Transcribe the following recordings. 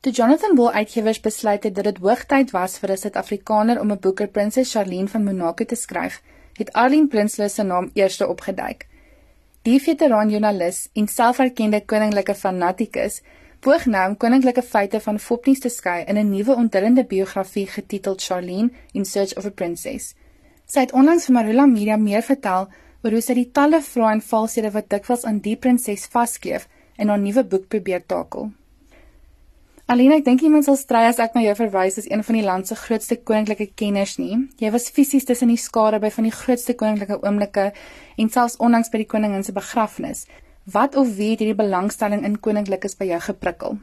Toe Jonathan Bull Uitgewers besluit het dat dit hoogtyd was vir 'n Suid-Afrikaner om 'n boek oor Prinses Charlene van Monaco te skryf, het Arlene Prinsloo se naam eerste opgeduik. Die veteraan joernalis en selferkende koninklike fanatikus poog nou om koninklike feite van fopnies te skei in 'n nuwe onthullende biografie getiteld Charlene in Search of a Princess. Sy het onlangs vir Marula Media meer vertel oor hoe sy die talle vrae en valshede wat dikwels aan die prinses vaskleef in haar nuwe boek probeer takel. Alina, ek dink iemand sal stry as ek na jou verwys as een van die land se grootste koninklike kenners nie. Jy was fisies tussen die skare by van die grootste koninklike oomblikke en selfs onlangs by die koningin se begrafnis. Wat of wie het hierdie belangstelling in koninklikes by jou geprikkel?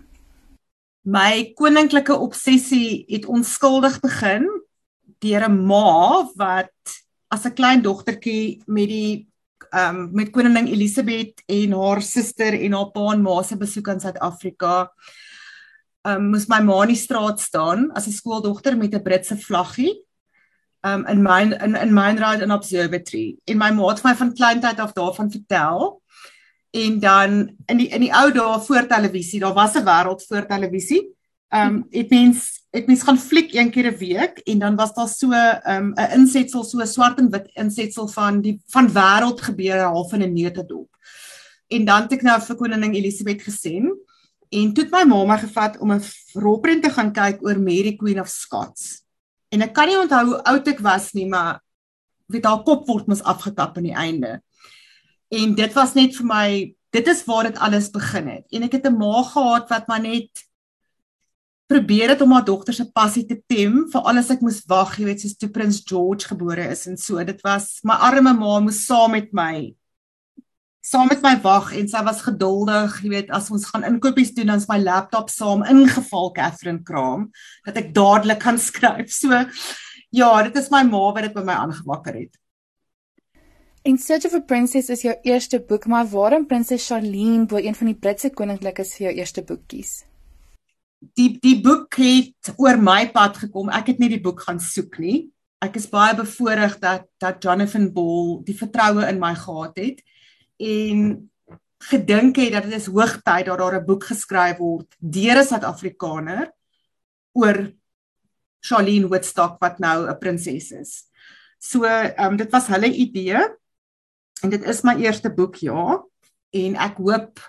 My koninklike obsessie het onskuldig begin deur 'n ma wat as 'n klein dogtertjie met die ehm um, met koningin Elisabeth en haar suster en haar pa en ma se besoek aan Suid-Afrika. Um, moes my ma in die straat staan as 'n skooldogter met 'n Britse vlaggie. Um, in my in in Mainride in Observatory. En my ma het my van kleintyd af daarvan vertel en dan in die in die ou dae voor televisie, daar was 'n wêreld voor televisie. Um, dit mens dit mens gaan fliek een keer 'n week en dan was daar so 'n um, insetsel so swart en wit insetsel van die van wêreld gebeure half in 'n neutedop. En dan het ek nou vir koningin Elisabeth gesien en toe het my ma my gevat om 'n rolprent te gaan kyk oor Mary Queen of Scots. En ek kan nie onthou hoe oud ek was nie, maar weet haar kop word mos afgekap aan die einde. En dit was net vir my, dit is waar dit alles begin het. En ek het 'n ma gehad wat maar net probeer het om haar dogter se passie te tem vir alles ek moes wag, jy weet, soos toe prins George gebore is en so. Dit was my arme ma moes saam met my saam met my wag en sy was geduldig, jy weet, as ons gaan inkopies doen dan is my laptop saam ingeval Catherine Kraam dat ek dadelik kan skryf. So ja, dit is my ma wat dit by my aangewakker het. In Search of a Princess is jou eerste boek, maar waarom Prinses Charlene bo een van die Britse koninklikes vir jou eerste boek kies? Die die boek het oor my pad gekom. Ek het nie die boek gaan soek nie. Ek is baie bevoorreg dat dat Jonathan Ball die vertroue in my gehad het en gedink het dat dit is hoogtyd dat daar 'n boek geskryf word deur 'n Suid-Afrikaner oor Charlene Woodstock wat nou 'n prinses is. So, ehm um, dit was hulle idee En dit is my eerste boek, ja. En ek hoop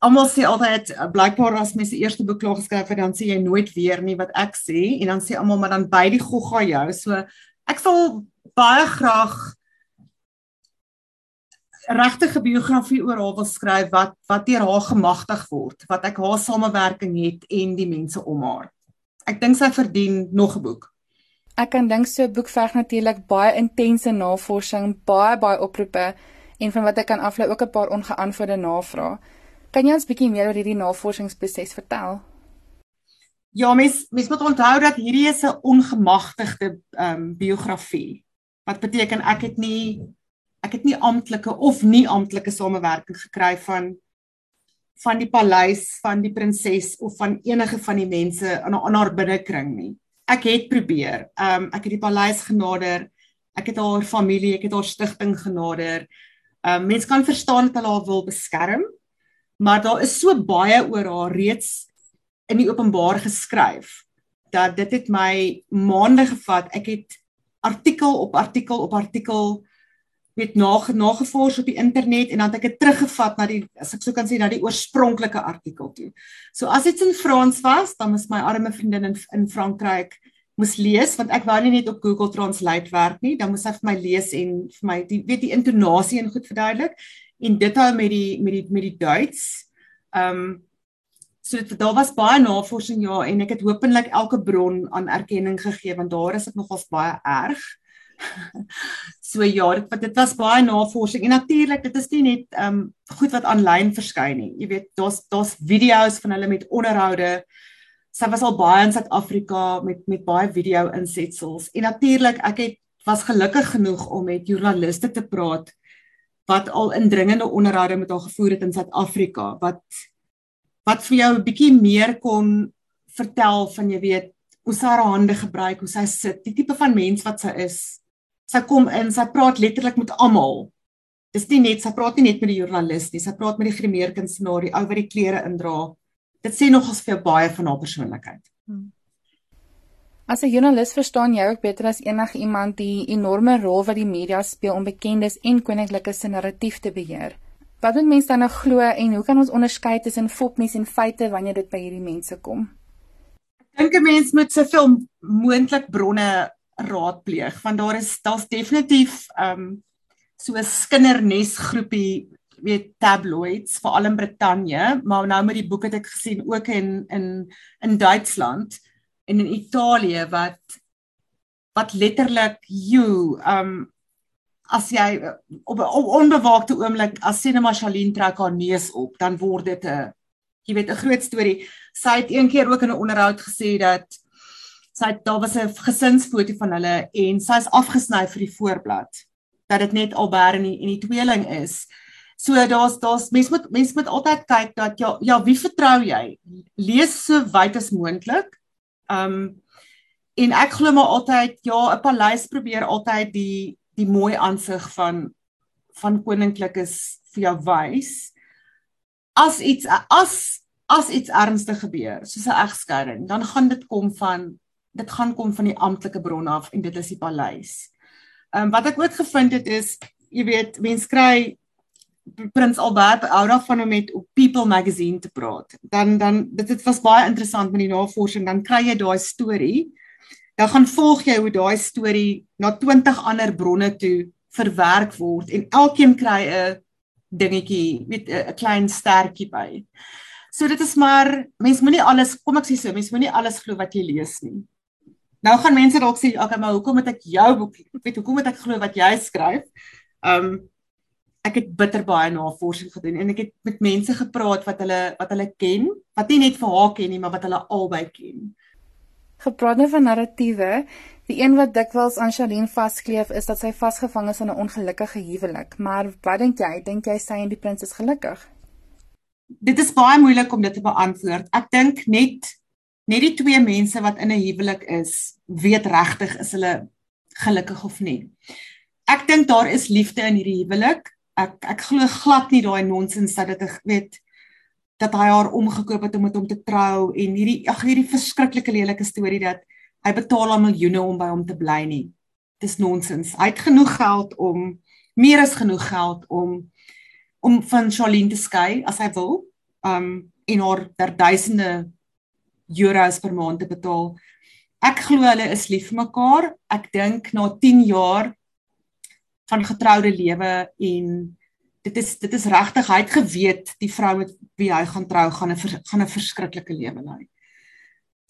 almal sê altyd eh, blykbaar as mens se eerste boek klaar geskryf het, dan sê jy nooit weer nie wat ek sê en dan sê almal maar dan by die gogga jou. So ek sal baie graag regtige biografie oor haar wil skryf wat wat deur haar gemagtig word, wat ek haar samewerking het en die mense om haar. Ek dink sy verdien nog 'n boek. Ek kan dink so 'n boek verg natuurlik baie intense navorsing, baie baie oproepe en van wat ek kan aflei ook 'n paar ongeantwoorde navrae. Kan jy ons bietjie meer oor hierdie navorsingsproses vertel? Ja, mens mens moet onthou dat hierdie is 'n ongemagtigde ehm um, biografie. Wat beteken ek het nie ek het nie amptelike of nie amptelike samewerking gekry van van die paleis van die prinses of van enige van die mense in, in haar binnekring nie ek het probeer. Um ek het die paleis genader. Ek het haar familie, ek het haar stigting genader. Um mense kan verstaan dat hulle haar wil beskerm, maar daar is so baie oor haar reeds in die openbaar geskryf dat dit het my maande gevat. Ek het artikel op artikel op artikel weet nagevors op die internet en dan het ek dit teruggevat na die as ek sou kan sê na die oorspronklike artikel toe. So as dit in Frans was, dan moes my arme vriendin in, in Frankryk moes lees want ek wou nie net op Google Translate werk nie, dan moes sy vir my lees en vir my die weet die intonasie en goed verduidelik en dit hou met die met die met die Duits. Ehm um, so dit daar was baie navorsing ja en ek het hopelik elke bron aan erkenning gegee want daar is dit nogals baie erg. So ja, dit dit was baie navorsing en natuurlik dit is nie net ehm um, goed wat aanlyn verskyn nie. Jy weet, daar's daar's video's van hulle met onderhoude. Sy was al baie in Suid-Afrika met met baie video insetsels en natuurlik ek het was gelukkig genoeg om met joernaliste te praat wat al indringende onderhoude met haar gevoer het in Suid-Afrika wat wat vir jou 'n bietjie meer kon vertel van jy weet hoe sy haar hande gebruik, hoe sy sit, die tipe van mens wat sy is sy kom in, sy praat letterlik met almal. Dis nie net sy praat nie net met die joernalis nie, sy praat met die grimeerkunstenaar, die ou wat die klere indra. dit sê nogals vir baie van haar persoonlikheid. Hmm. As 'n joernalis verstaan jy ook beter as enige iemand die enorme rol wat die media speel om bekendes en koninklike se narratief te beheer. Wat moet mense dan nou glo en hoe kan ons onderskei tussen fopnuus en feite wanneer dit by hierdie mense kom? Ek dink 'n mens moet soveel moontlik bronne raadpleeg want daar is daar's definitief um so 'n skindernes groepie weet tabloids veral in Brittanje maar nou met die boek het ek gesien ook in in in Duitsland en in Italië wat wat letterlik you um as jy op 'n onbewaakte oomblik as Cinema Charlene trek haar neus op dan word dit 'n jy weet 'n groot storie. Sy het een keer ook in 'n onderhoud gesê dat sy daar was 'n gesinsfoto van hulle en sy is afgesny vir die voorblad dat dit net Albert en die, en die tweeling is. So daar's daar's mense moet mense moet altyd kyk dat ja ja wie vertrou jy? Lees so wyd as moontlik. Um en ek glo maar altyd ja 'n paleis probeer altyd die die mooi aansig van van koninklikes vir jou wys. As iets as as iets ernstig gebeur, soos 'n egskeiding, dan gaan dit kom van dit gaan kom van die amptelike bron af en dit is die paleis. Ehm um, wat ek ook gevind het is, jy weet, mense kry Prins Albert oor af van hom met op People magazine te praat. Dan dan dit dit was baie interessant met die navorsing, dan kry jy daai storie. Dan gaan volg jy hoe daai storie na 20 ander bronne toe verwerk word en elkeen kry 'n dingetjie met 'n klein stertjie by. So dit is maar mense moenie alles kom ek sê so mense moenie alles glo wat jy lees nie. Nou gaan mense dalk sê, "Oké, maar hoekom het ek jou boek? Ek weet hoekom het ek glo wat jy skryf?" Um ek het bitter baie navorsing gedoen en ek het met mense gepraat wat hulle wat hulle ken, wat nie net vir haar ken nie, maar wat hulle albei ken. Gepraat nou van narratiewe, die een wat dikwels aan Charlene vaskleef is dat sy vasgevang is in 'n ongelukkige huwelik. Maar wat dink jy? Dink jy sy en die prins is gelukkig? Dit is baie moeilik om dit te beantwoord. Ek dink net net die twee mense wat in 'n huwelik is, weet regtig is hulle gelukkig of nie. Ek dink daar is liefde in hierdie huwelik. Ek ek glo glad nie daai nonsens dat dit weet dat hy haar omgekoop het om met hom te trou en hierdie ag hierdie verskriklike lelike storie dat hy betaal hom miljoene om by hom te bly nie. Dis nonsens. Hy het genoeg geld om meer as genoeg geld om om van Charlene te skei as hy wil. Um en haar ter duisende euros per maand te betaal. Ek glo hulle is lief vir mekaar. Ek dink na 10 jaar van getroude lewe en dit is dit is regtig hy het geweet die vrou met wie hy gaan trou gaan 'n gaan 'n verskriklike lewe lei.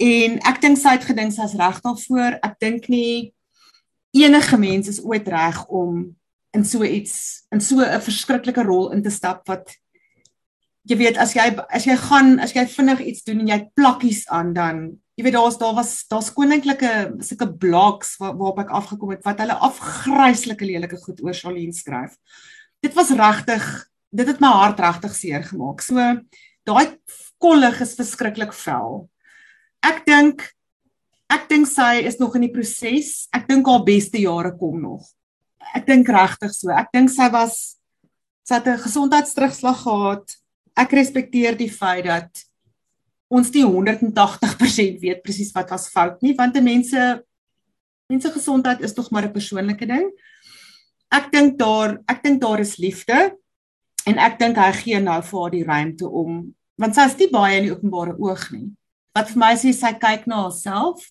En ek dink sy het gedink sy's reg daarvoor. Ek dink nie enige mens is ooit reg om in so iets in so 'n verskriklike rol in te stap wat jy weet as jy as jy gaan as jy vinnig iets doen en jy plakkies aan dan jy weet daar's daar was daar's koninklike sulke blogs waar, waarop ek afgekom het wat hulle afgryslike lelike goed oor Charlene skryf. Dit was regtig dit het my hart regtig seer gemaak. So daai kollig is verskriklik vel. Ek dink ek dink sy is nog in die proses. Ek dink haar beste jare kom nog. Ek dink regtig so. Ek dink sy was sy het 'n gesondheidsterugslag gehad ek respekteer die feit dat ons nie 180% weet presies wat was fout nie want te mense mense gesondheid is tog maar 'n persoonlike ding. Ek dink daar ek dink daar is liefde en ek dink hy gee nou vir haar die ruimte om want sy is nie baie in die openbare oog nie. Wat vir my sê sy kyk na haarself.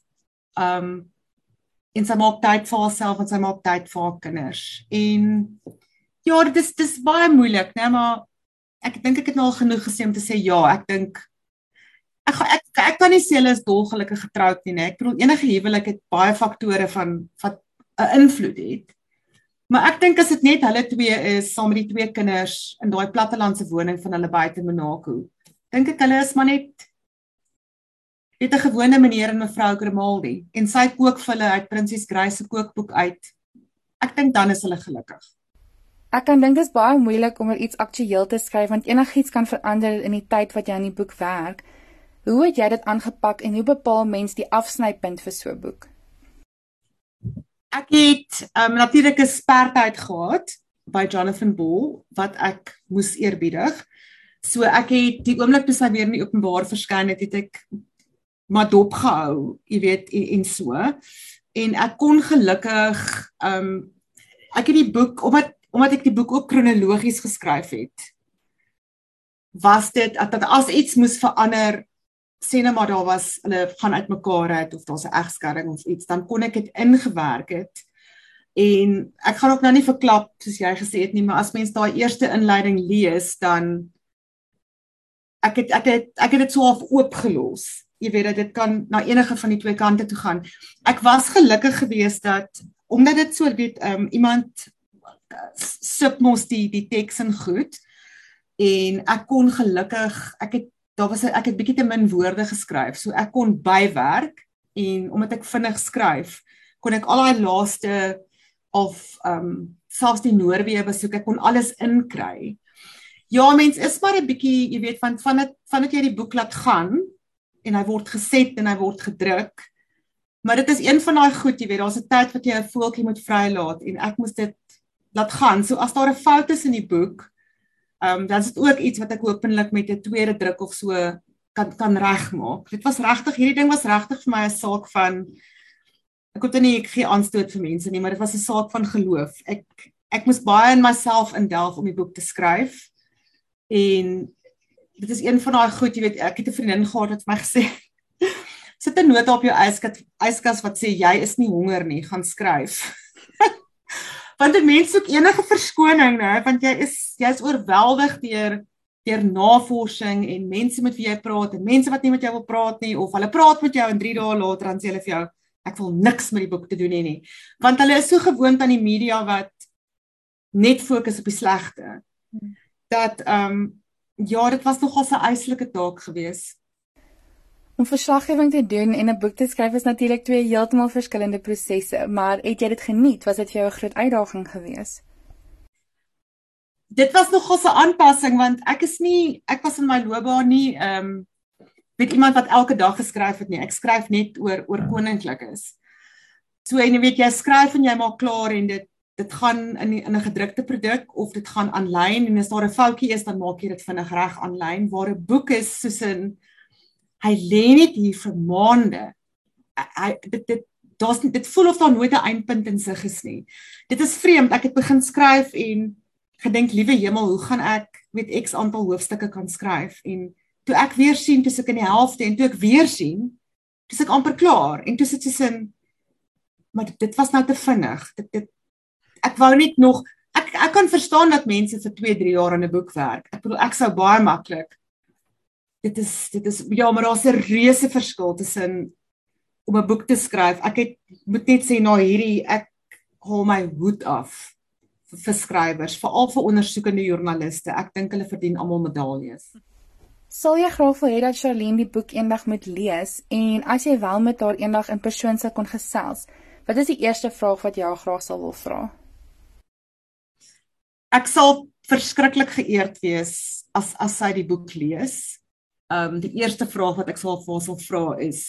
Um en sy maak tyd vir haarself en sy maak tyd vir haar kinders. En ja, dit is dis baie moeilik, né, maar ek dink ek het nou al genoeg gesê om te sê ja, ek dink ek ek ek kan nie sê hulle is dolgelukkig getroud nie, nee. Ek bedoel enige huwelik het baie faktore van wat 'n invloed het. Maar ek dink as dit net hulle twee is saam met die twee kinders in daai plattelandse woning van hulle buite Monaco, dink ek hulle is maar net het 'n gewone meneer en mevrou Grimaldi en sy kook vir hulle uit Prinses Grace se kookboek uit. Ek dink dan is hulle gelukkig. Ek kan dink dit is baie moeilik om oor iets aktueel te skryf want enigiets kan verander in die tyd wat jy aan die boek werk. Hoe het jy dit aangepak en hoe bepaal mens die afsnypunt vir so 'n boek? Ek het um, natuurlik 'n spertyd gehad by Jonathan Ball wat ek moes eerbiedig. So ek het die oomblik toe sy weer in die openbaar verskyn het, het ek maar dop gehou, jy weet en, en so. En ek kon gelukkig ehm um, ek het die boek omdat omdat ek die boek ook kronologies geskryf het. Was dit dat as iets moes verander sê net maar daar was hulle gaan uitmekaar uit of daar's 'n egskeiding of iets, dan kon ek dit ingewerk het. En ek gaan ook nou nie verklap soos jy gesê het nie, maar as mens daai eerste inleiding lees, dan ek het ek het ek het dit so half oopgelos jy weet dat dit kan na enige van die twee kante toe gaan. Ek was gelukkig geweest dat omdat dit so weet um, iemand submos die die teks in goed en ek kon gelukkig ek het daar was ek het bietjie te min woorde geskryf so ek kon bywerk en omdat ek vinnig skryf kon ek al daai laaste of ehm um, selfs die Noorwe besoek ek kon alles inkry. Ja mens is maar 'n bietjie jy weet van van dit van dit jy die boek laat gaan en hy word geset en hy word gedruk. Maar dit is een van daai goed, jy weet, daar's 'n tyd wat jy 'n voeltjie moet vrylaat en ek moes dit laat gaan. So as daar 'n fout is in die boek, ehm um, dan is dit ook iets wat ek hopelik met 'n tweede druk of so kan kan regmaak. Dit was regtig, hierdie ding was regtig vir my 'n saak van ek kon nie ek gee aanstoot vir mense nie, maar dit was 'n saak van geloof. Ek ek moes baie in myself indelf om die boek te skryf. En dit is een van daai goed, jy weet, ek het 'n vriendin gehad wat vir my gesê sit 'n nota op jou yskas yskas wat sê jy is nie honger nie, gaan skryf. want 'n mens soek enige verskoning, né, want jy is jy's oorweldig deur deur navorsing en mense met wie jy praat en mense wat nie met jou wil praat nie of hulle praat met jou en 3 dae later dan sê hulle vir jou ek wil niks met die boek te doen hê nie. Want hulle is so gewoond aan die media wat net fokus op die slegte. Hmm. Dat ehm um, Ja, dit was nogal 'n eislike taak geweest. Om verslaggewing te doen en 'n boek te skryf is natuurlik twee heeltemal verskillende prosesse, maar het jy dit geniet? Was dit vir jou 'n groot uitdaging geweest? Dit was nogal 'n aanpassing want ek is nie ek was in my loopbaan nie ehm um, weet iemand wat elke dag geskryf het nie. Ek skryf net oor oor koninklikes. So en jy weet jy skryf en jy maak klaar en dit dit gaan in die, in 'n gedrukte produk of dit gaan aanlyn en as daar 'n foutjie is dan maak jy dit vinnig reg aanlyn waar 'n boek is soos 'n hy lê net hier vir maande. Hy dit dit daar's dit voel of daar nooit 'n eindpunt in sig is nie. Dit is vreemd. Ek het begin skryf en gedink liewe hemel, hoe gaan ek weet X aantal hoofstukke kan skryf en toe ek weer sien toe ek in die helfte en toe ek weer sien, dis ek amper klaar en toe sit dit soos in maar dit was nou te vinnig. Dit dit ek wou net nog ek ek kan verstaan dat mense vir 2, 3 jaar aan 'n boek werk. Ek bedoel ek sou baie maklik dit is dit is ja, maar daar's 'n reuse verskil tussen om 'n boek te skryf. Ek het moet net sê na hierdie ek haal my hoed af vir, vir skrywers, veral vir ondersoekende joernaliste. Ek dink hulle verdien almal medaljes. Sal jy graag wil hê dat Charlene die boek eendag moet lees en as jy wel met haar eendag in persoon sou kon gesels, wat is die eerste vraag wat jy haar graag sal wil vra? ek sal verskriklik geëerd wees as as sy die boek lees. Ehm um, die eerste vraag wat ek sal vir haar sal vra is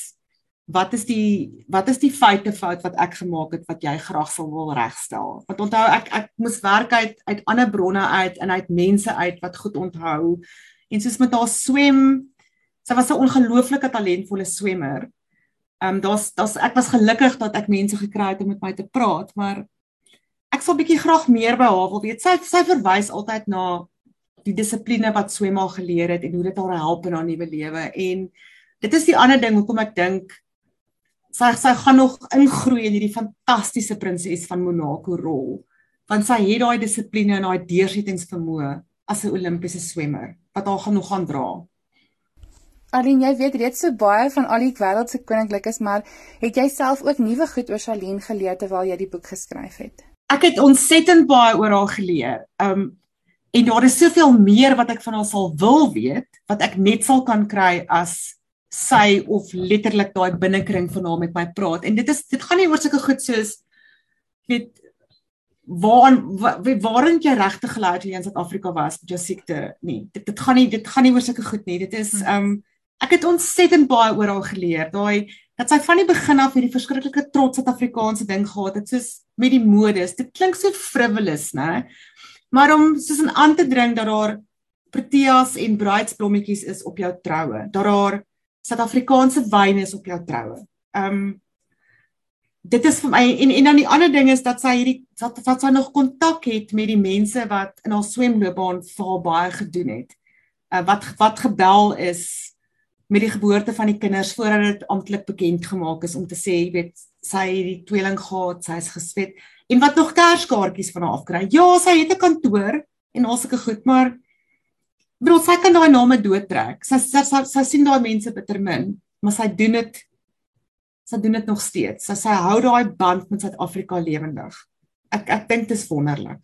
wat is die wat is die feite fout wat ek gemaak het wat jy graag sal wil regstel? Want onthou ek ek moes werk uit uit ander bronne uit en uit mense uit wat goed onthou. En soos met haar swem, sy was 'n ongelooflike talentvolle swemmer. Ehm um, daar's daar's ek was gelukkig dat ek mense gekry het om met my te praat, maar ek sal bietjie graag meer by haar wil weet. Sy sy verwys altyd na die dissipline wat swem haar geleer het en hoe dit haar help in haar nuwe lewe en dit is die ander ding hoekom ek dink sy sy gaan nog ingroei in hierdie fantastiese prinses van Monaco rol want sy het daai dissipline en daai deursettingsvermoë as 'n Olimpiese swemmer wat haar gaan nog gaan dra. Alien, jy weet reeds so baie van al die wêreld se koninklikes, maar het jy self ook nuwe goed oor Charlene geleer terwyl jy die boek geskryf het? ek het ontsettend baie oor haar geleer. Um en daar is soveel meer wat ek van haar sal wil weet wat ek net sal kan kry as sy of letterlik daai binnekring van haar met my praat. En dit is dit gaan nie oor sulke goed soos weet waar waarin jy regtig gelaat jy in Suid-Afrika was met jou siekte nie. Dit dit gaan nie dit gaan nie oor sulke goed nie. Dit is um ek het ontsettend baie oor haar geleer. Daai dat sy van die begin af hierdie verskriklike trots Suid-Afrikaanse ding gehad het soos met die modes. Dit klink so frivolous, né? Maar om soos aan te dring dat daar proteas en bruidsblommetjies is op jou troue. Dat daar Suid-Afrikaanse wyn is op jou troue. Um dit is vir my en en dan die ander ding is dat sy hierdie dat, dat sy nog kontak het met die mense wat in haar swemloopbaan vir haar baie gedoen het. Uh wat wat gebel is met die geboorte van die kinders voordat dit amptelik bekend gemaak is om te sê, jy weet, sy het die tweeling gehad, sy is geswet en wat nog kerskaartjies van haar afkry. Ja, sy het 'n kantoor en al sulke goed, maar bro, sy kan daai name doodtrek. Sy sy, sy sy sien daai mense bitter min, maar sy doen dit sy doen dit nog steeds. Sy sy hou daai band met Suid-Afrika lewendig. Ek ek dink dit is wonderlik.